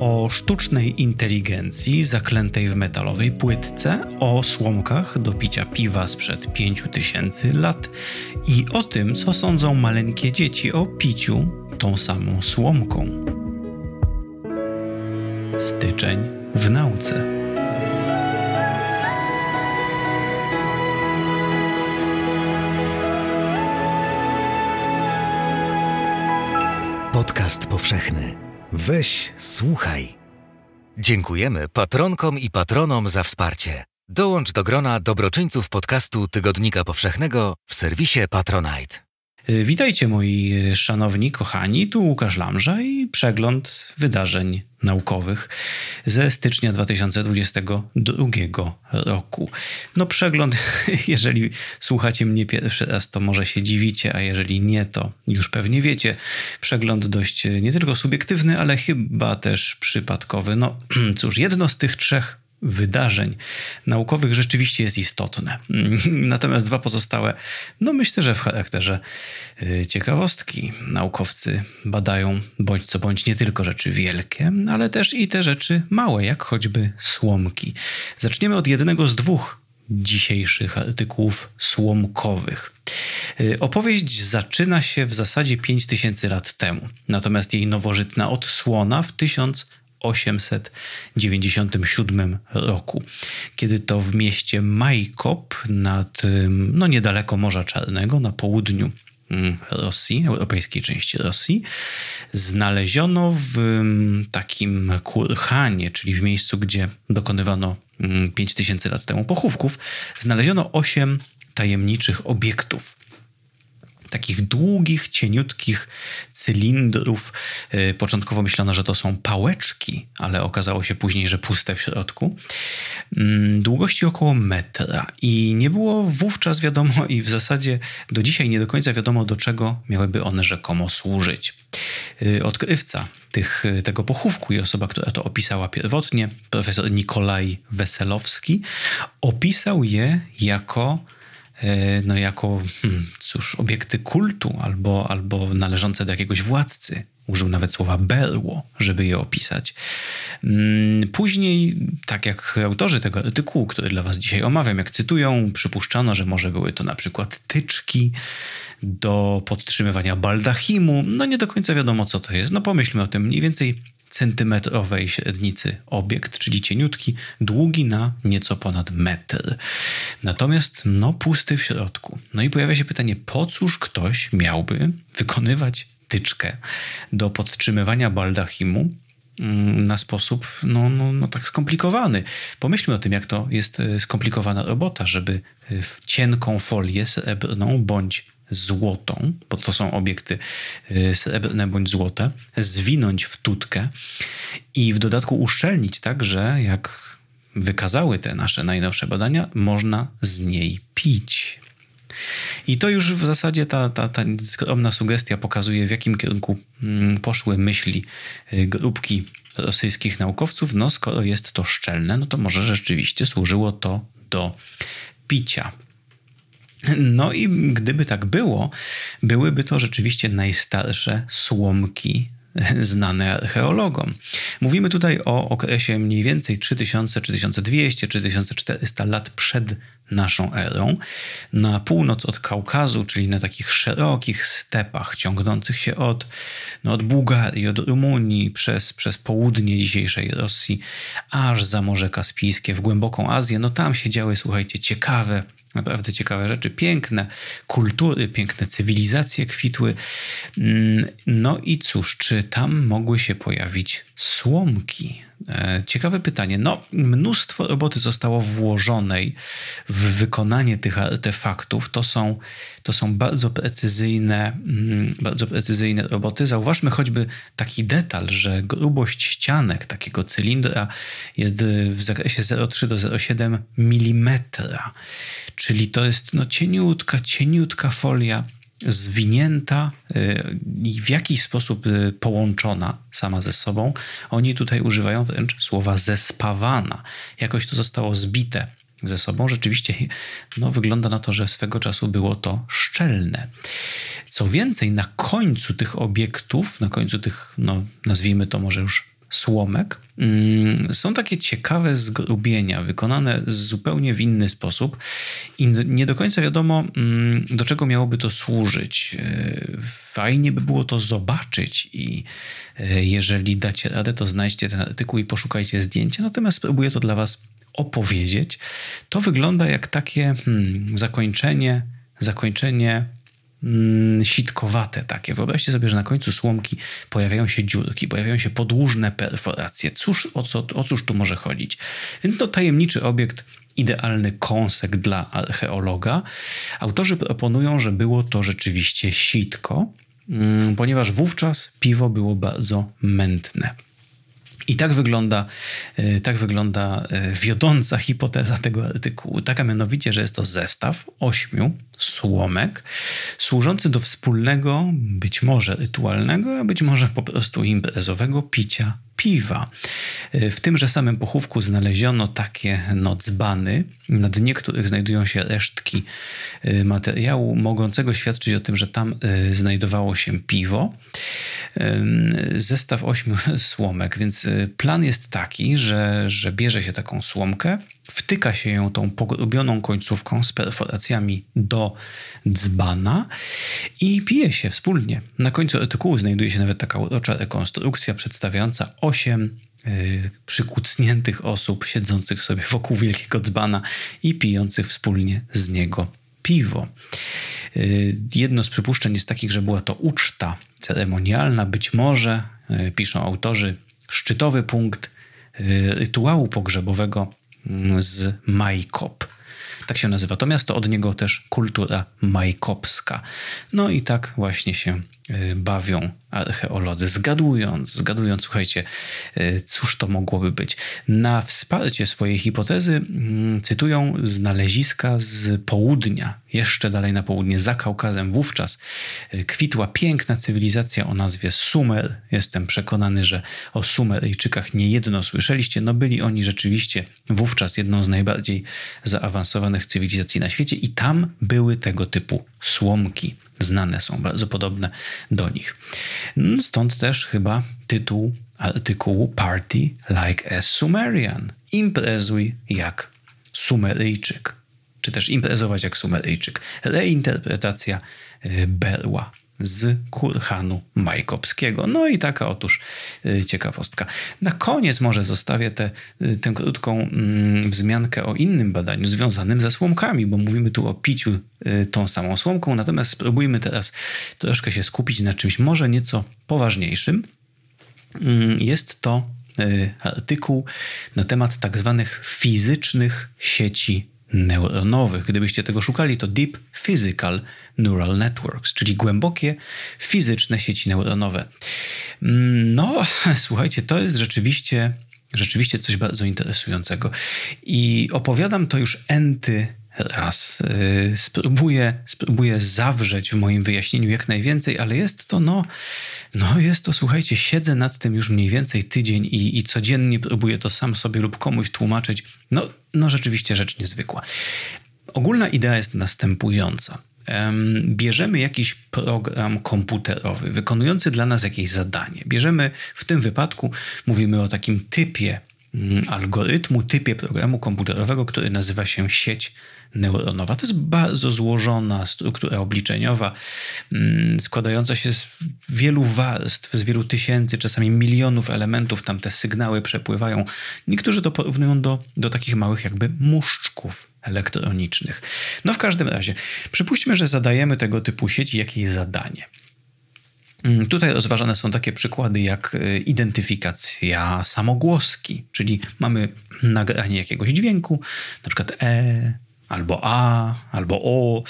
o sztucznej inteligencji zaklętej w metalowej płytce, o słomkach do picia piwa sprzed 5000 lat i o tym, co sądzą maleńkie dzieci o piciu tą samą słomką. Styczeń w nauce. Podcast powszechny. Weź, słuchaj. Dziękujemy patronkom i patronom za wsparcie. Dołącz do grona dobroczyńców podcastu Tygodnika Powszechnego w serwisie Patronite. Witajcie moi szanowni, kochani, tu Łukasz Lamża i przegląd wydarzeń naukowych ze stycznia 2022 roku. No przegląd, jeżeli słuchacie mnie pierwszy raz, to może się dziwicie, a jeżeli nie, to już pewnie wiecie. Przegląd dość nie tylko subiektywny, ale chyba też przypadkowy. No cóż, jedno z tych trzech wydarzeń naukowych rzeczywiście jest istotne. Natomiast dwa pozostałe, no myślę, że w charakterze y, ciekawostki naukowcy badają bądź co bądź nie tylko rzeczy wielkie, ale też i te rzeczy małe, jak choćby słomki. Zaczniemy od jednego z dwóch dzisiejszych artykułów słomkowych. Y, opowieść zaczyna się w zasadzie 5000 lat temu, natomiast jej nowożytna odsłona w 1000 897 roku, kiedy to w mieście Majkop nad, no niedaleko Morza Czarnego, na południu Rosji, europejskiej części Rosji, znaleziono w takim kurhanie, czyli w miejscu, gdzie dokonywano 5000 mm, lat temu pochówków, znaleziono osiem tajemniczych obiektów takich długich, cieniutkich cylindrów. Y, początkowo myślano, że to są pałeczki, ale okazało się później, że puste w środku. Mm, długości około metra i nie było wówczas wiadomo i w zasadzie do dzisiaj nie do końca wiadomo, do czego miałyby one rzekomo służyć. Y, odkrywca tych, tego pochówku i osoba, która to opisała pierwotnie, profesor Nikolaj Weselowski, opisał je jako no jako, hmm, cóż, obiekty kultu albo, albo należące do jakiegoś władcy. Użył nawet słowa berło, żeby je opisać. Mm, później, tak jak autorzy tego artykułu, który dla Was dzisiaj omawiam, jak cytują, przypuszczano, że może były to na przykład tyczki do podtrzymywania baldachimu. No nie do końca wiadomo, co to jest. No pomyślmy o tym mniej więcej centymetrowej średnicy obiekt, czyli cieniutki, długi na nieco ponad metr. Natomiast no pusty w środku. No i pojawia się pytanie, po cóż ktoś miałby wykonywać tyczkę do podtrzymywania baldachimu mm, na sposób no, no, no tak skomplikowany. Pomyślmy o tym, jak to jest e, skomplikowana robota, żeby e, w cienką folię srebrną bądź złotą, bo to są obiekty y, srebrne bądź złote, zwinąć w tutkę i w dodatku uszczelnić tak, że jak wykazały te nasze najnowsze badania, można z niej pić. I to już w zasadzie ta, ta, ta skromna sugestia pokazuje, w jakim kierunku mm, poszły myśli y, grupki rosyjskich naukowców. No, skoro jest to szczelne, no to może rzeczywiście służyło to do picia. No i gdyby tak było, byłyby to rzeczywiście najstarsze słomki znane archeologom. Mówimy tutaj o okresie mniej więcej 3000, 3200, 3400 lat przed naszą erą. Na północ od Kaukazu, czyli na takich szerokich stepach ciągnących się od, no od Bułgarii, od Rumunii, przez, przez południe dzisiejszej Rosji, aż za Morze Kaspijskie, w głęboką Azję. No tam się działy, słuchajcie, ciekawe Naprawdę ciekawe rzeczy, piękne kultury, piękne cywilizacje kwitły. Mm, no i cóż, czy tam mogły się pojawić słomki? E, ciekawe pytanie. No, mnóstwo roboty zostało włożonej w wykonanie tych artefaktów. To są, to są bardzo precyzyjne, mm, bardzo precyzyjne roboty. Zauważmy choćby taki detal, że grubość ścianek takiego cylindra jest w zakresie 0,3 do 0,7 mm. Czyli to jest no, cieniutka, cieniutka folia zwinięta y, i w jakiś sposób y, połączona sama ze sobą. Oni tutaj używają wręcz słowa zespawana. Jakoś to zostało zbite ze sobą. Rzeczywiście no, wygląda na to, że swego czasu było to szczelne. Co więcej, na końcu tych obiektów, na końcu tych, no, nazwijmy to może już słomek mm, są takie ciekawe zgrubienia, wykonane zupełnie w inny sposób i nie do końca wiadomo, mm, do czego miałoby to służyć. E, fajnie by było to zobaczyć i e, jeżeli dacie radę, to znajdźcie ten artykuł i poszukajcie zdjęcia, natomiast spróbuję to dla Was opowiedzieć. To wygląda jak takie hmm, zakończenie, zakończenie mm, sitkowate takie. Wyobraźcie sobie, że na końcu słomki pojawiają się dziurki, pojawiają się podłużne perforacje. Cóż, o, co, o cóż tu może chodzić? Więc to tajemniczy obiekt, idealny kąsek dla archeologa. Autorzy proponują, że było to rzeczywiście sitko, mm, ponieważ wówczas piwo było bardzo mętne. I tak wygląda, e, tak wygląda e, wiodąca hipoteza tego artykułu. Taka mianowicie, że jest to zestaw ośmiu słomek służący do wspólnego, być może rytualnego, a być może po prostu imprezowego picia piwa. W tymże samym pochówku znaleziono takie nocbany, na dnie których znajdują się resztki y, materiału mogącego świadczyć o tym, że tam y, znajdowało się piwo. Zestaw ośmiu słomek, więc plan jest taki, że, że bierze się taką słomkę, wtyka się ją tą pogrubioną końcówką z perforacjami do dzbana i pije się wspólnie. Na końcu artykułu znajduje się nawet taka urocza rekonstrukcja przedstawiająca osiem y, przykucniętych osób siedzących sobie wokół wielkiego dzbana i pijących wspólnie z niego piwo. Y, jedno z przypuszczeń jest takich, że była to uczta ceremonialna, być może, y, piszą autorzy, szczytowy punkt rytuału pogrzebowego z Majkop. Tak się nazywa to miasto, od niego też kultura majkopska. No i tak właśnie się y, bawią archeolodzy, zgadując, zgadując, słuchajcie, y, cóż to mogłoby być. Na wsparcie swojej hipotezy mm, cytują znaleziska z południa, jeszcze dalej na południe, za Kaukazem. Wówczas y, kwitła piękna cywilizacja o nazwie Sumer. Jestem przekonany, że o Sumeryjczykach niejedno słyszeliście. No byli oni rzeczywiście wówczas jedną z najbardziej zaawansowanych cywilizacji na świecie i tam były tego typu słomki. Znane są, bardzo podobne do nich. Mm, stąd też chyba tytuł artykułu Party like a Sumerian. Imprezuj jak Sumeryjczyk. Czy też imprezować jak Sumeryjczyk. Reinterpretacja y, berła z kurhanu majkopskiego. No i taka otóż y, ciekawostka. Na koniec może zostawię tę tę krótką mm, wzmiankę o innym badaniu związanym ze słomkami, bo mówimy tu o piciu y, tą samą słomką, natomiast spróbujmy teraz troszkę się skupić na czymś może nieco poważniejszym. Mm, jest to y, artykuł na temat tak zwanych fizycznych sieci neuronowych. Gdybyście tego szukali, to Deep Physical Neural Networks, czyli głębokie fizyczne sieci neuronowe. No, słuchajcie, to jest rzeczywiście, rzeczywiście coś bardzo interesującego. I opowiadam to już enty raz. Y, spróbuję, spróbuję zawrzeć w moim wyjaśnieniu jak najwięcej, ale jest to, no, no jest to, słuchajcie, siedzę nad tym już mniej więcej tydzień i, i codziennie próbuję to sam sobie lub komuś tłumaczyć. No, no rzeczywiście rzecz niezwykła. Ogólna idea jest następująca. Bierzemy jakiś program komputerowy wykonujący dla nas jakieś zadanie. Bierzemy w tym wypadku, mówimy o takim typie algorytmu, typie programu komputerowego, który nazywa się sieć neuronowa. To jest bardzo złożona struktura obliczeniowa, mm, składająca się z wielu warstw, z wielu tysięcy, czasami milionów elementów. Tam te sygnały przepływają. Niektórzy to porównują do, do takich małych jakby muszczków elektronicznych. No w każdym razie, przypuśćmy, że zadajemy tego typu sieci jakieś zadanie. Mm, tutaj rozważane są takie przykłady jak y, identyfikacja samogłoski, czyli mamy nagranie jakiegoś dźwięku, na przykład E, albo A, albo O.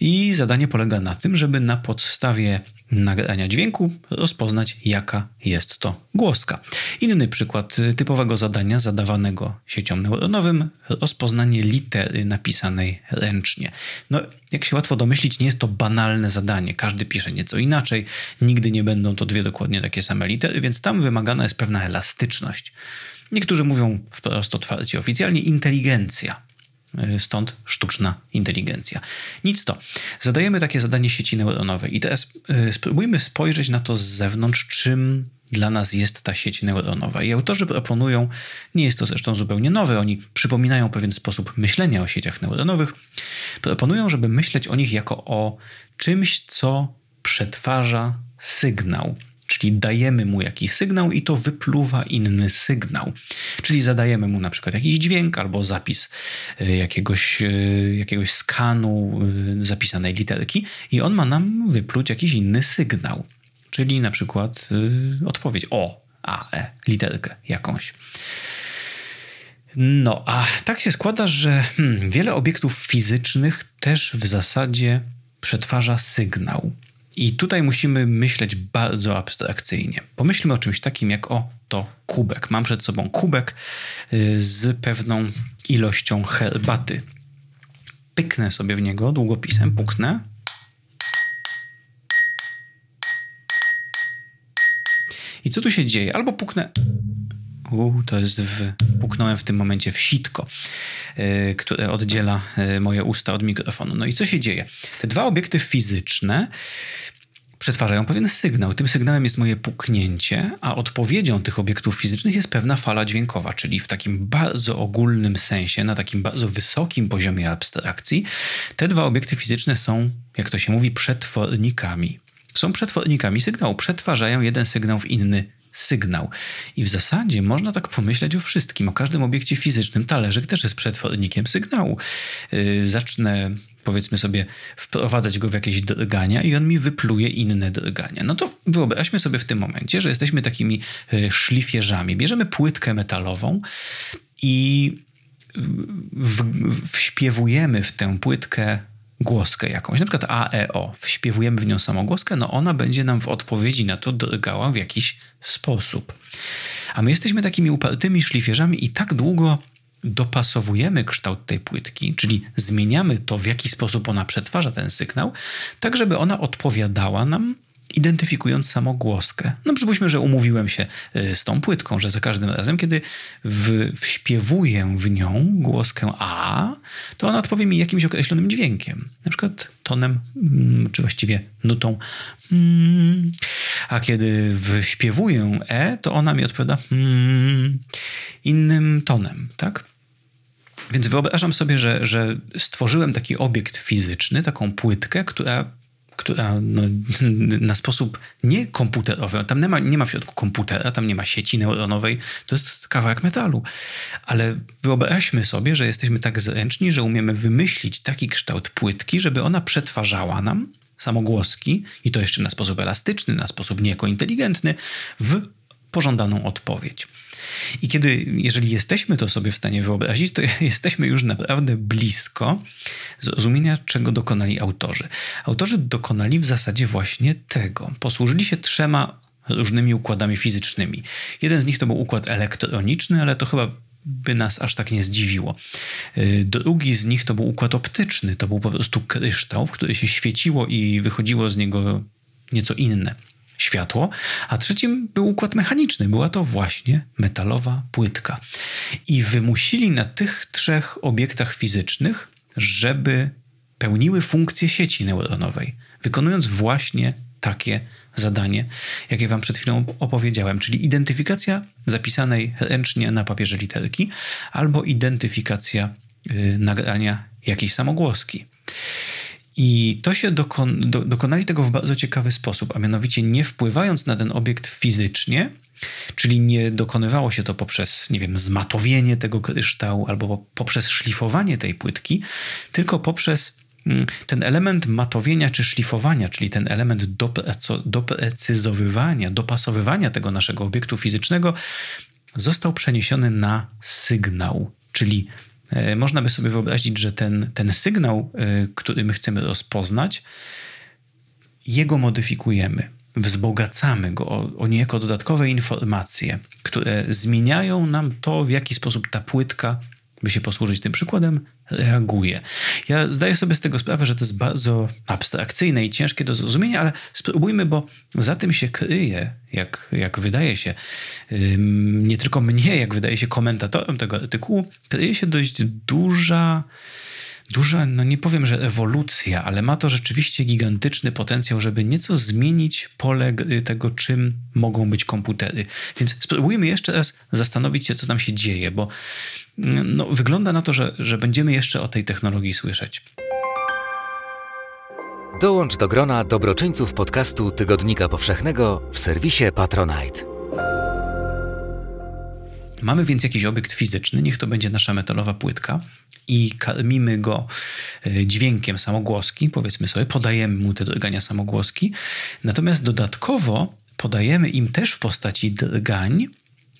I zadanie polega na tym, żeby na podstawie nagrania dźwięku rozpoznać, jaka jest to głoska. Inny przykład typowego zadania zadawanego siecią neuronowym rozpoznanie litery napisanej ręcznie. No, jak się łatwo domyślić, nie jest to banalne zadanie. Każdy pisze nieco inaczej, nigdy nie będą to dwie dokładnie takie same litery, więc tam wymagana jest pewna elastyczność. Niektórzy mówią wprost otwarcie oficjalnie inteligencja. E, stąd sztuczna inteligencja. Nic to. Zadajemy takie zadanie sieci neuronowej i teraz e, spróbujmy spojrzeć na to z zewnątrz, czym dla nas jest ta sieć neuronowa. I autorzy proponują, nie jest to zresztą zupełnie nowe, oni przypominają pewien sposób myślenia o sieciach neuronowych, proponują, żeby myśleć o nich jako o czymś, co przetwarza sygnał. Czyli dajemy mu jakiś sygnał i to wypluwa inny sygnał. Czyli zadajemy mu na przykład jakiś dźwięk albo zapis e, jakiegoś, e, jakiegoś skanu e, zapisanej literki i on ma nam wypluć jakiś inny sygnał. Czyli na przykład odpowiedź o, a, e, literkę jakąś. No, a tak się składa, że hmm, wiele obiektów fizycznych też w zasadzie przetwarza sygnał. I tutaj musimy myśleć bardzo abstrakcyjnie. Pomyślmy o czymś takim jak o to kubek. Mam przed sobą kubek y, z pewną ilością herbaty. Pyknę sobie w niego długopisem, puknę. I co tu się dzieje? Albo puknę u, to jest w, puknąłem w tym momencie w sitko, yy, które oddziela yy, moje usta od mikrofonu. No i co się dzieje? Te dwa obiekty fizyczne przetwarzają pewien sygnał. Tym sygnałem jest moje puknięcie, a odpowiedzią tych obiektów fizycznych jest pewna fala dźwiękowa, czyli w takim bardzo ogólnym sensie, na takim bardzo wysokim poziomie abstrakcji, te dwa obiekty fizyczne są, jak to się mówi, przetwornikami. Są przetwornikami sygnału, przetwarzają jeden sygnał w inny sygnał. I w zasadzie można tak pomyśleć o wszystkim, o każdym obiekcie fizycznym. Talerzyk też jest przetwornikiem sygnału. Yy, zacznę, powiedzmy sobie, wprowadzać go w jakieś drgania i on mi wypluje inne drgania. No to wyobraźmy sobie w tym momencie, że jesteśmy takimi yy, szlifierzami. Bierzemy płytkę metalową i w, w, wśpiewujemy w tę płytkę głoskę jakąś, na przykład A, E, O, wśpiewujemy w nią samogłoskę, no ona będzie nam w odpowiedzi na to drgała w jakiś sposób. A my jesteśmy takimi upartymi szlifierzami i tak długo dopasowujemy kształt tej płytki, czyli zmieniamy to, w jaki sposób ona przetwarza ten sygnał, tak żeby ona odpowiadała nam identyfikując samogłoskę. No przypuśćmy, że umówiłem się y, z tą płytką, że za każdym razem, kiedy w, wśpiewuję w nią głoskę A, to ona odpowie mi jakimś określonym dźwiękiem. Na przykład tonem, mm, czy właściwie nutą. Mm. A kiedy wśpiewuję E, to ona mi odpowiada mm, innym tonem, tak? Więc wyobrażam sobie, że, że stworzyłem taki obiekt fizyczny, taką płytkę, która która no, na sposób nie komputerowy, tam nie ma, nie ma w środku komputera, tam nie ma sieci neuronowej, to jest kawałek metalu. Ale wyobraźmy sobie, że jesteśmy tak zręczni, że umiemy wymyślić taki kształt płytki, żeby ona przetwarzała nam samogłoski i to jeszcze na sposób elastyczny, na sposób niejako inteligentny, w pożądaną odpowiedź. I kiedy, jeżeli jesteśmy to sobie w stanie wyobrazić, to jesteśmy już naprawdę blisko zrozumienia, czego dokonali autorzy. Autorzy dokonali w zasadzie właśnie tego. Posłużyli się trzema różnymi układami fizycznymi. Jeden z nich to był układ elektroniczny, ale to chyba by nas aż tak nie zdziwiło. Y, drugi z nich to był układ optyczny. To był po prostu kryształ, w który się świeciło i wychodziło z niego nieco inne światło, a trzecim był układ mechaniczny. Była to właśnie metalowa płytka. I wymusili na tych trzech obiektach fizycznych, żeby pełniły funkcję sieci neuronowej, wykonując właśnie takie zadanie, jakie Wam przed chwilą opowiedziałem, czyli identyfikacja zapisanej ręcznie na papierze literki albo identyfikacja yy, nagrania jakiejś samogłoski. I to się dokon, do, dokonali tego w bardzo ciekawy sposób, a mianowicie nie wpływając na ten obiekt fizycznie, czyli nie dokonywało się to poprzez, nie wiem, zmatowienie tego kryształu albo poprzez szlifowanie tej płytki, tylko poprzez mm, ten element matowienia czy szlifowania, czyli ten element doprecyzowywania, dopasowywania tego naszego obiektu fizycznego, został przeniesiony na sygnał, czyli można by sobie wyobrazić, że ten, ten sygnał, e, który my chcemy rozpoznać, jego modyfikujemy, wzbogacamy go o, o niejako dodatkowe informacje, które zmieniają nam to, w jaki sposób ta płytka by się posłużyć tym przykładem, reaguje. Ja zdaję sobie z tego sprawę, że to jest bardzo abstrakcyjne i ciężkie do zrozumienia, ale spróbujmy, bo za tym się kryje, jak, jak wydaje się, nie tylko mnie, jak wydaje się komentatorom tego artykułu, kryje się dość duża duża, no nie powiem, że ewolucja, ale ma to rzeczywiście gigantyczny potencjał, żeby nieco zmienić pole tego, czym mogą być komputery. Więc spróbujmy jeszcze raz zastanowić się, co tam się dzieje, bo mm, no, wygląda na to, że, że będziemy jeszcze o tej technologii słyszeć. Dołącz do grona dobroczyńców podcastu Tygodnika Powszechnego w serwisie Patronite. Mamy więc jakiś obiekt fizyczny, niech to będzie nasza metalowa płytka, i karmimy go e, dźwiękiem samogłoski, powiedzmy sobie, podajemy mu te drgania samogłoski, natomiast dodatkowo podajemy im też w postaci drgań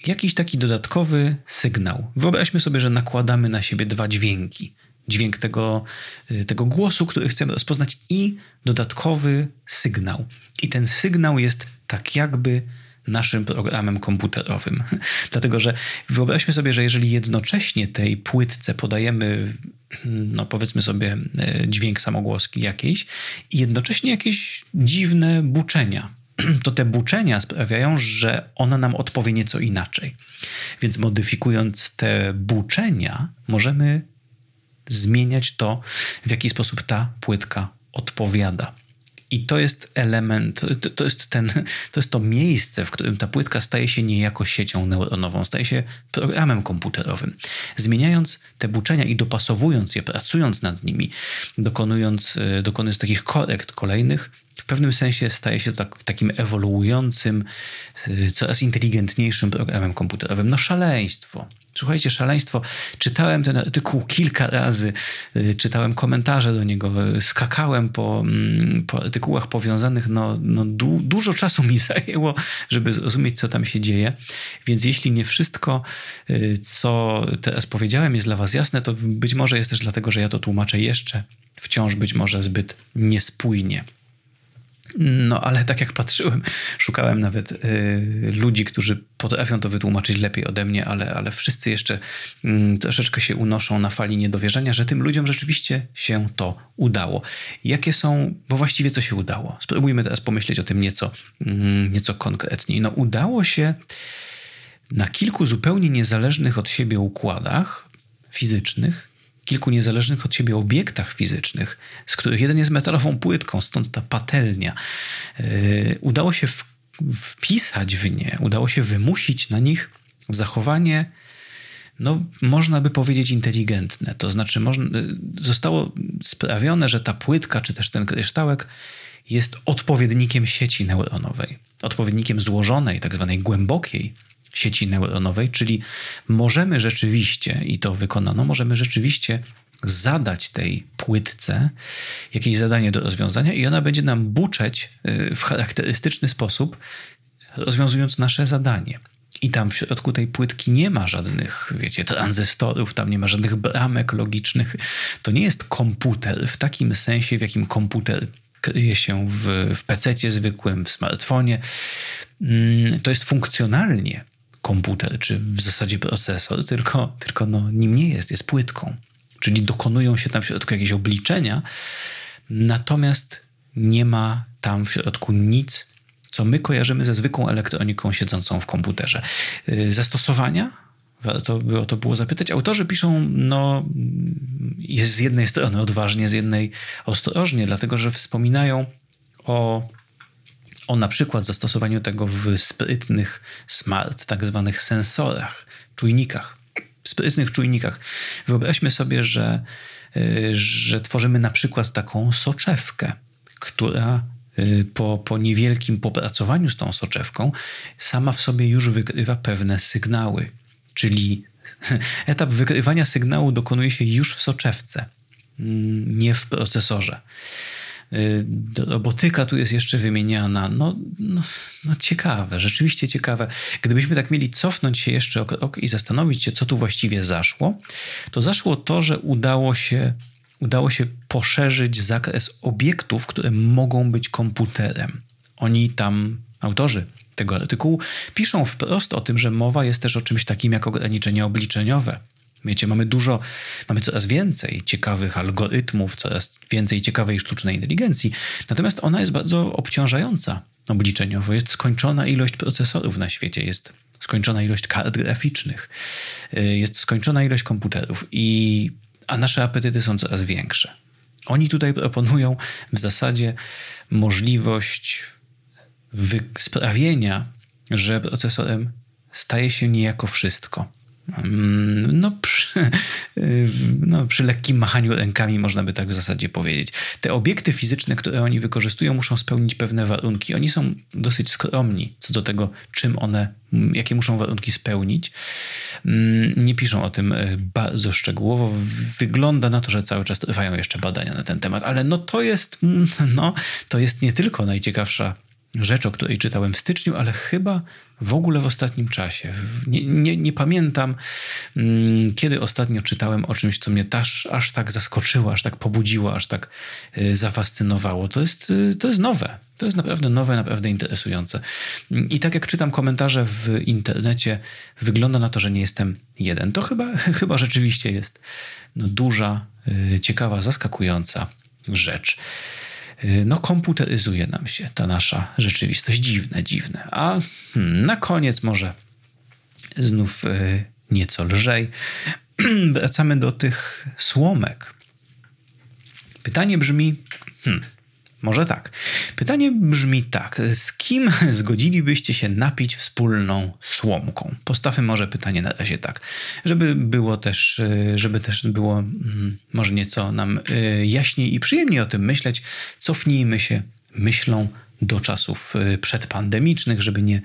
jakiś taki dodatkowy sygnał. Wyobraźmy sobie, że nakładamy na siebie dwa dźwięki. Dźwięk tego, e, tego głosu, który chcemy rozpoznać, i dodatkowy sygnał. I ten sygnał jest tak jakby naszym programem komputerowym. Dlatego, że wyobraźmy sobie, że jeżeli jednocześnie tej płytce podajemy, no powiedzmy sobie, e, dźwięk samogłoski jakiejś i jednocześnie jakieś dziwne buczenia, to te buczenia sprawiają, że ona nam odpowie nieco inaczej. Więc modyfikując te buczenia, możemy zmieniać to, w jaki sposób ta płytka odpowiada. I to jest element, to, to, jest ten, to jest to miejsce, w którym ta płytka staje się niejako siecią neuronową, staje się programem komputerowym. Zmieniając te buczenia i dopasowując je, pracując nad nimi, dokonując, e, dokonując takich korekt kolejnych, w pewnym sensie staje się tak, takim ewoluującym, e, coraz inteligentniejszym programem komputerowym. No szaleństwo. Słuchajcie, szaleństwo. Czytałem ten artykuł kilka razy, y, czytałem komentarze do niego, skakałem po, mm, po artykułach powiązanych. No, no du, dużo czasu mi zajęło, żeby zrozumieć, co tam się dzieje. Więc jeśli nie wszystko, y, co teraz powiedziałem, jest dla Was jasne, to być może jest też dlatego, że ja to tłumaczę jeszcze wciąż być może zbyt niespójnie. No, ale tak jak patrzyłem, szukałem nawet y, ludzi, którzy potrafią to wytłumaczyć lepiej ode mnie, ale, ale wszyscy jeszcze y, troszeczkę się unoszą na fali niedowierzania, że tym ludziom rzeczywiście się to udało. Jakie są, bo właściwie co się udało? Spróbujmy teraz pomyśleć o tym nieco, y, nieco konkretniej. No, udało się na kilku zupełnie niezależnych od siebie układach fizycznych kilku niezależnych od siebie obiektach fizycznych, z których jeden jest metalową płytką, stąd ta patelnia. Yy, udało się w, wpisać w nie, udało się wymusić na nich zachowanie, no, można by powiedzieć, inteligentne. To znaczy, można, yy, zostało sprawione, że ta płytka, czy też ten kryształek jest odpowiednikiem sieci neuronowej, odpowiednikiem złożonej, tak zwanej głębokiej sieci neuronowej, czyli możemy rzeczywiście, i to wykonano, możemy rzeczywiście zadać tej płytce jakieś zadanie do rozwiązania i ona będzie nam buczeć y, w charakterystyczny sposób, rozwiązując nasze zadanie. I tam w środku tej płytki nie ma żadnych, wiecie, tranzystorów, tam nie ma żadnych bramek logicznych. To nie jest komputer w takim sensie, w jakim komputer kryje się w, w PC zwykłym, w smartfonie. Mm, to jest funkcjonalnie komputer, czy w zasadzie procesor, tylko, tylko no, nim nie jest, jest płytką. Czyli dokonują się tam w środku jakieś obliczenia, natomiast nie ma tam w środku nic, co my kojarzymy ze zwykłą elektroniką siedzącą w komputerze. Y, zastosowania? Warto by o to było zapytać. Autorzy piszą, no, z jednej strony odważnie, z jednej ostrożnie, dlatego że wspominają o o na przykład zastosowaniu tego w sprytnych smart, tak zwanych sensorach, czujnikach, sprytnych czujnikach. Wyobraźmy sobie, że, y, że tworzymy na przykład taką soczewkę, która y, po, po niewielkim popracowaniu z tą soczewką sama w sobie już wykrywa pewne sygnały. Czyli etap wykrywania sygnału dokonuje się już w soczewce, mm, nie w procesorze. Y, robotyka tu jest jeszcze wymieniana. No, no, no, ciekawe, rzeczywiście ciekawe. Gdybyśmy tak mieli cofnąć się jeszcze o krok i zastanowić się, co tu właściwie zaszło, to zaszło to, że udało się, udało się poszerzyć zakres obiektów, które mogą być komputerem. Oni tam, autorzy tego artykułu, piszą wprost o tym, że mowa jest też o czymś takim jak ograniczenia obliczeniowe Wiecie, mamy dużo, mamy coraz więcej ciekawych algorytmów, coraz więcej ciekawej sztucznej inteligencji, natomiast ona jest bardzo obciążająca obliczeniowo. Jest skończona ilość procesorów na świecie, jest skończona ilość kart graficznych, y, jest skończona ilość komputerów i a nasze apetyty są coraz większe. Oni tutaj proponują w zasadzie możliwość sprawienia, że procesorem staje się niejako wszystko. Mm, no przy, no, przy lekkim machaniu rękami można by tak w zasadzie powiedzieć. Te obiekty fizyczne, które oni wykorzystują, muszą spełnić pewne warunki. Oni są dosyć skromni co do tego, czym one, jakie muszą warunki spełnić. Mm, nie piszą o tym e, bardzo szczegółowo. Wygląda na to, że cały czas trwają jeszcze badania na ten temat, ale no to jest, no, to jest nie tylko najciekawsza rzecz, o której czytałem w styczniu, ale chyba w ogóle w ostatnim czasie. Nie, nie, nie pamiętam, mm, kiedy ostatnio czytałem o czymś, co mnie aż, aż tak zaskoczyło, aż tak pobudziło, aż tak y, zafascynowało. To jest, y, to jest nowe. To jest naprawdę nowe, naprawdę interesujące. I tak jak czytam komentarze w internecie, wygląda na to, że nie jestem jeden. To chyba, chyba rzeczywiście jest no, duża, y, ciekawa, zaskakująca rzecz. Y, no komputeryzuje nam się ta nasza rzeczywistość. Dziwne, dziwne. A hmm, na koniec może znów y, nieco lżej. Wracamy do tych słomek. Pytanie brzmi, hmm, może tak. Pytanie brzmi tak. Z kim zgodzilibyście się napić wspólną słomką? Postawmy może pytanie na razie tak, żeby było też, y, żeby też było mm, może nieco nam y, jaśniej i przyjemniej o tym myśleć. Cofnijmy się myślą do czasów y, przedpandemicznych, żeby nie,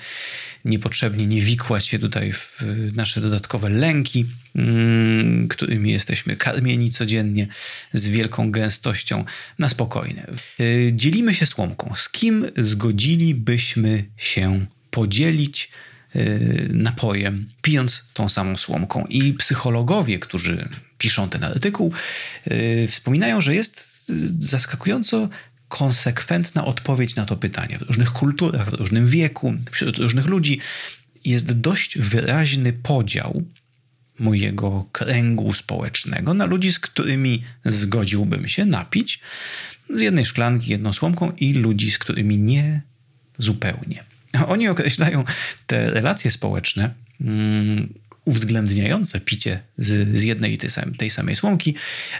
niepotrzebnie nie wikłać się tutaj w nasze dodatkowe lęki, mm, którymi jesteśmy karmieni codziennie z wielką gęstością na spokojnie. Y, dzielimy się słomką. Z kim zgodzilibyśmy się podzielić y, napojem, pijąc tą samą słomką? I psychologowie, którzy piszą ten artykuł, wspominają, że jest zaskakująco konsekwentna odpowiedź na to pytanie. W różnych kulturach, w różnym wieku, wśród różnych ludzi jest dość wyraźny podział mojego kręgu społecznego na ludzi, z którymi zgodziłbym się napić z jednej szklanki, jedną słomką i ludzi, z którymi nie zupełnie. Oni określają te relacje społeczne mm, uwzględniające picie z, z jednej i tej, tej samej słomki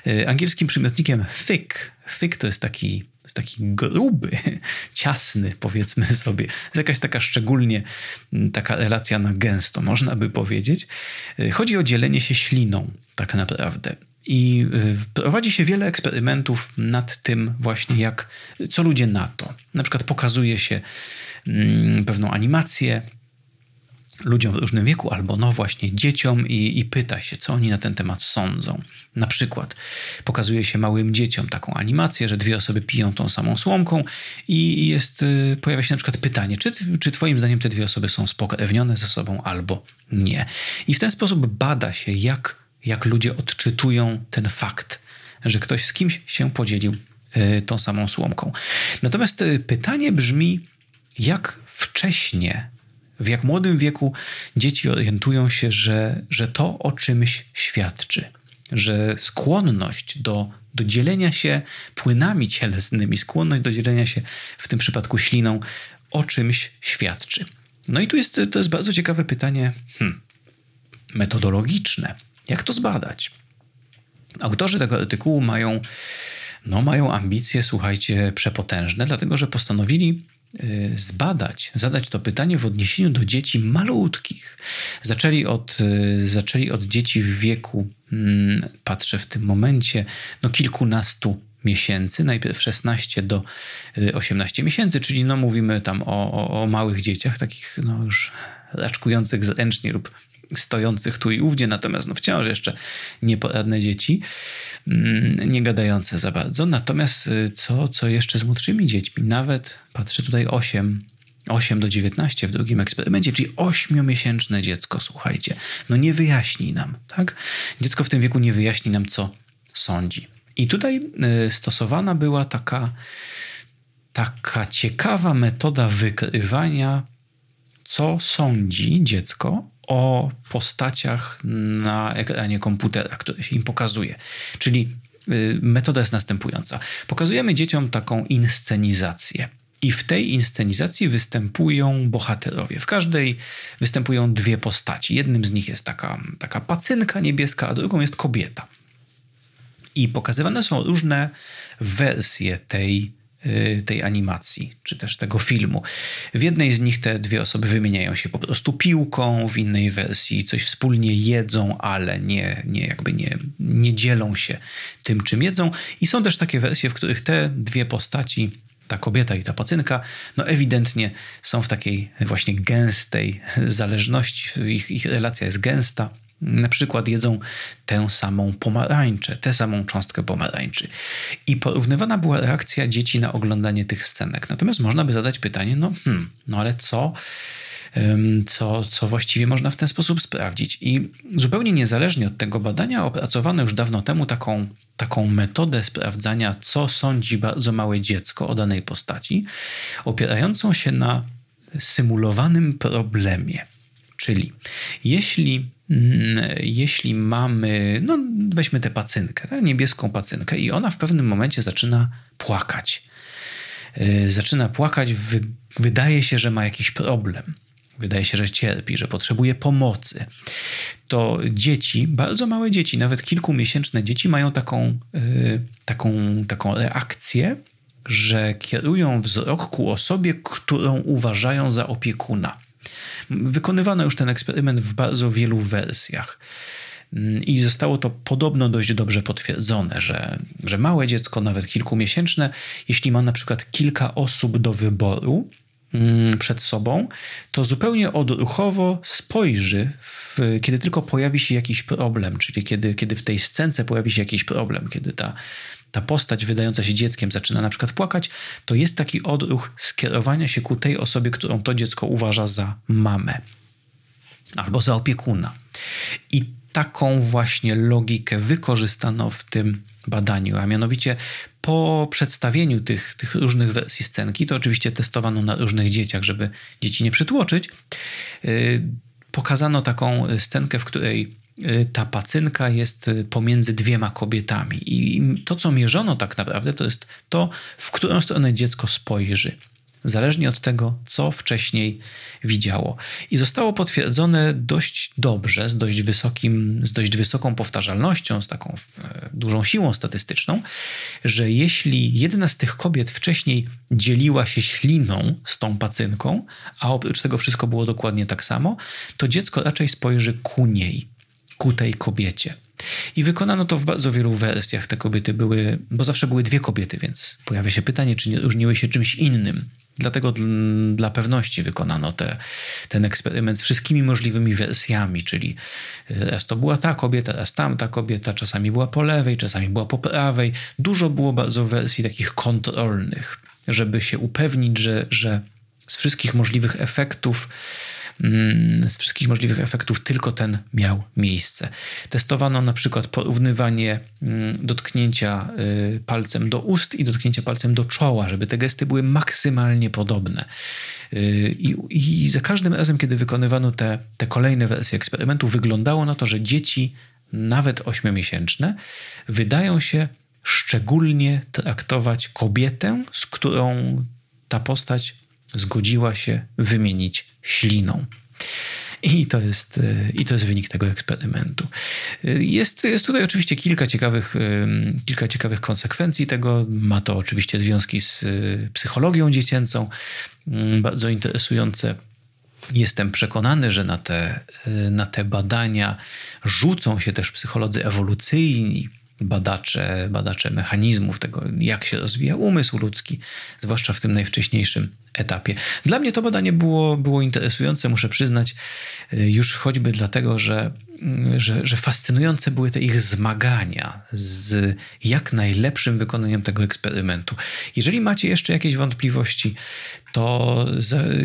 y, angielskim przymiotnikiem thick. Thick to jest taki jest taki gruby, ciasny, powiedzmy sobie. Jest jakaś taka szczególnie mm, taka relacja na gęsto, można by powiedzieć. Y, chodzi o dzielenie się śliną, tak naprawdę. I y, prowadzi się wiele eksperymentów nad tym właśnie, jak, co ludzie na to. Na przykład pokazuje się mm, pewną animację ludziom w różnym wieku, albo no właśnie dzieciom i, i, pyta się, co oni na ten temat sądzą. Na przykład pokazuje się małym dzieciom taką animację, że dwie osoby piją tą samą słomką i jest, y, pojawia się na przykład pytanie, czy, czy twoim zdaniem te dwie osoby są spokrewnione ze sobą albo nie. I w ten sposób bada się, jak, jak ludzie odczytują ten fakt, że ktoś z kimś się podzielił y, tą samą słomką. Natomiast y, pytanie brzmi, jak wcześnie w jak młodym wieku dzieci orientują się, że, że to o czymś świadczy, że skłonność do, do dzielenia się płynami cielesnymi, skłonność do dzielenia się w tym przypadku śliną o czymś świadczy. No i tu jest, to jest bardzo ciekawe pytanie hmm, metodologiczne. Jak to zbadać? Autorzy tego artykułu mają, no, mają ambicje, słuchajcie, przepotężne, dlatego że postanowili zbadać, zadać to pytanie w odniesieniu do dzieci malutkich. Zaczęli od, y, zaczęli od dzieci w wieku, mm, patrzę w tym momencie, no kilkunastu miesięcy, najpierw 16 do 18 y, miesięcy, czyli no mówimy tam o, o, o małych dzieciach, takich no już raczkujących zręcznie lub stojących tu i ówdzie, natomiast no wciąż jeszcze nieporadne dzieci, mm, nie gadające za bardzo. Natomiast y, co, co jeszcze z młodszymi dziećmi? Nawet, patrzę tutaj 8, 8 do 19 w drugim eksperymencie, czyli 8-miesięczne dziecko, słuchajcie, no nie wyjaśni nam, tak? Dziecko w tym wieku nie wyjaśni nam, co sądzi. I tutaj y, stosowana była taka, taka ciekawa metoda wykrywania, co sądzi dziecko o postaciach na ekranie komputera, które się im pokazuje. Czyli y, metoda jest następująca. Pokazujemy dzieciom taką inscenizację. I w tej inscenizacji występują bohaterowie. W każdej występują dwie postaci. Jednym z nich jest taka, taka pacynka niebieska, a drugą jest kobieta. I pokazywane są różne wersje tej, tej animacji, czy też tego filmu. W jednej z nich te dwie osoby wymieniają się po prostu piłką, w innej wersji coś wspólnie jedzą, ale nie, nie jakby nie, nie dzielą się tym, czym jedzą. I są też takie wersje, w których te dwie postaci ta kobieta i ta pacynka, no ewidentnie są w takiej właśnie gęstej zależności, ich, ich relacja jest gęsta. Na przykład jedzą tę samą pomarańczę, tę samą cząstkę pomarańczy. I porównywana była reakcja dzieci na oglądanie tych scenek. Natomiast można by zadać pytanie, no, hmm, no ale co, co, co właściwie można w ten sposób sprawdzić? I zupełnie niezależnie od tego badania opracowano już dawno temu taką, taką metodę sprawdzania, co sądzi bardzo małe dziecko o danej postaci, opierającą się na symulowanym problemie. Czyli jeśli jeśli mamy, no weźmy tę pacynkę, tę niebieską pacynkę i ona w pewnym momencie zaczyna płakać. Yy, zaczyna płakać, wy, wydaje się, że ma jakiś problem. Wydaje się, że cierpi, że potrzebuje pomocy. To dzieci, bardzo małe dzieci, nawet kilkumiesięczne dzieci, mają taką, yy, taką, taką reakcję, że kierują wzrok ku osobie, którą uważają za opiekuna. Wykonywano już ten eksperyment w bardzo wielu wersjach. I zostało to podobno dość dobrze potwierdzone, że, że małe dziecko, nawet kilkumiesięczne, jeśli ma na przykład kilka osób do wyboru, mm, przed sobą, to zupełnie odruchowo spojrzy, w, kiedy tylko pojawi się jakiś problem, czyli kiedy, kiedy w tej scence pojawi się jakiś problem, kiedy ta ta postać wydająca się dzieckiem zaczyna na przykład płakać, to jest taki odruch skierowania się ku tej osobie, którą to dziecko uważa za mamę albo za opiekuna. I taką właśnie logikę wykorzystano w tym badaniu, a mianowicie po przedstawieniu tych, tych różnych wersji scenki, to oczywiście testowano na różnych dzieciach, żeby dzieci nie przytłoczyć, yy, pokazano taką scenkę, w której Y, ta pacynka jest y, pomiędzy dwiema kobietami. I to, co mierzono tak naprawdę, to jest to, w którą stronę dziecko spojrzy. Zależnie od tego, co wcześniej widziało. I zostało potwierdzone dość dobrze, z dość, wysokim, z dość wysoką powtarzalnością, z taką dużą siłą statystyczną, że jeśli jedna z tych kobiet wcześniej dzieliła się śliną z tą pacynką, a oprócz tego wszystko było dokładnie tak samo, to dziecko raczej spojrzy ku niej ku tej kobiecie. I wykonano to w bardzo wielu wersjach. Te kobiety były, bo zawsze były dwie kobiety, więc pojawia się pytanie, czy nie różniły się czymś innym. Dlatego dla pewności wykonano te, ten eksperyment z wszystkimi możliwymi wersjami, czyli raz to była ta kobieta, raz tamta kobieta, czasami była po lewej, czasami była po prawej. Dużo było bardzo wersji takich kontrolnych, żeby się upewnić, że, że z wszystkich możliwych efektów z wszystkich możliwych efektów tylko ten miał miejsce. Testowano na przykład porównywanie mm, dotknięcia y, palcem do ust i dotknięcia palcem do czoła, żeby te gesty były maksymalnie podobne. Y, I, i za każdym razem, kiedy wykonywano te, te kolejne wersje eksperymentu, wyglądało na to, że dzieci, nawet ośmiomiesięczne, wydają się szczególnie traktować kobietę, z którą ta postać zgodziła się wymienić śliną. I to, jest, I to jest wynik tego eksperymentu. Jest, jest tutaj oczywiście kilka ciekawych, kilka ciekawych konsekwencji tego. Ma to oczywiście związki z psychologią dziecięcą, mm, bardzo interesujące. Jestem przekonany, że na te, na te badania rzucą się też psycholodzy ewolucyjni, badacze, badacze mechanizmów tego, jak się rozwija umysł ludzki, zwłaszcza w tym najwcześniejszym etapie. Dla mnie to badanie było, było interesujące, muszę przyznać, y, już choćby dlatego, że, mm, że, że fascynujące były te ich zmagania z jak najlepszym wykonaniem tego eksperymentu. Jeżeli macie jeszcze jakieś wątpliwości, to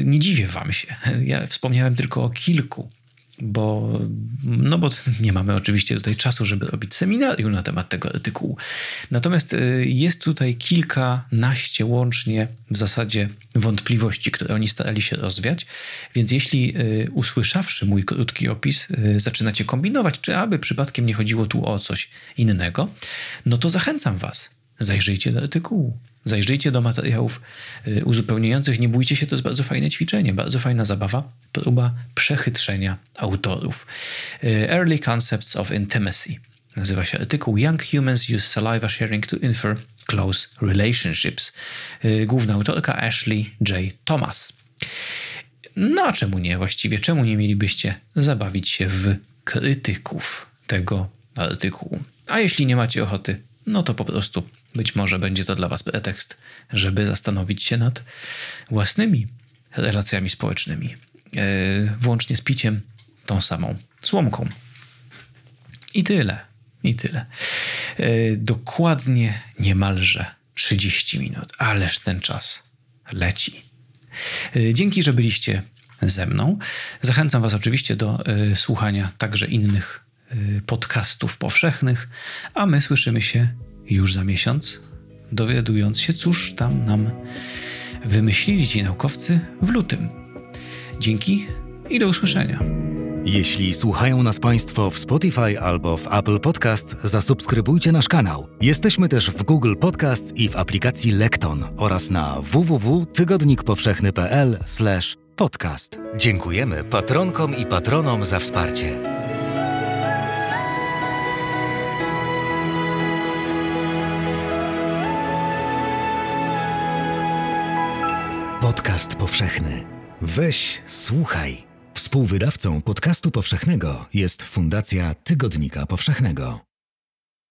nie dziwię wam się. Ja wspomniałem tylko o kilku bo, no bo nie mamy oczywiście tutaj czasu, żeby robić seminarium na temat tego artykułu. Natomiast y, jest tutaj kilkanaście łącznie w zasadzie wątpliwości, które oni starali się rozwiać, więc jeśli y, usłyszawszy mój krótki opis, y, zaczynacie kombinować, czy aby przypadkiem nie chodziło tu o coś innego, no to zachęcam was, zajrzyjcie do artykułu. Zajrzyjcie do materiałów y, uzupełniających. Nie bójcie się, to jest bardzo fajne ćwiczenie, bardzo fajna zabawa, próba przechytrzenia autorów. Y, Early Concepts of Intimacy. Nazywa się artykuł Young Humans Use Saliva Sharing to Infer Close Relationships. Y, główna autorka Ashley J. Thomas. No a czemu nie właściwie? Czemu nie mielibyście zabawić się w krytyków tego artykułu? A jeśli nie macie ochoty, no to po prostu być może będzie to dla Was pretekst, żeby zastanowić się nad własnymi relacjami społecznymi, yy, włącznie z piciem tą samą słomką. I tyle. I tyle. Yy, dokładnie niemalże 30 minut. Ależ ten czas leci. Yy, dzięki, że byliście ze mną. Zachęcam Was oczywiście do słuchania także innych podcastów powszechnych, a my słyszymy się już za miesiąc, dowiadując się, cóż tam nam wymyślili ci naukowcy w lutym. Dzięki i do usłyszenia. Jeśli słuchają nas Państwo w Spotify albo w Apple Podcast, zasubskrybujcie nasz kanał. Jesteśmy też w Google Podcast i w aplikacji Lekton oraz na www.tygodnikpowszechny.pl/podcast. Dziękujemy patronkom i patronom za wsparcie. Podcast powszechny. Weź, słuchaj. Współwydawcą podcastu powszechnego jest Fundacja Tygodnika Powszechnego.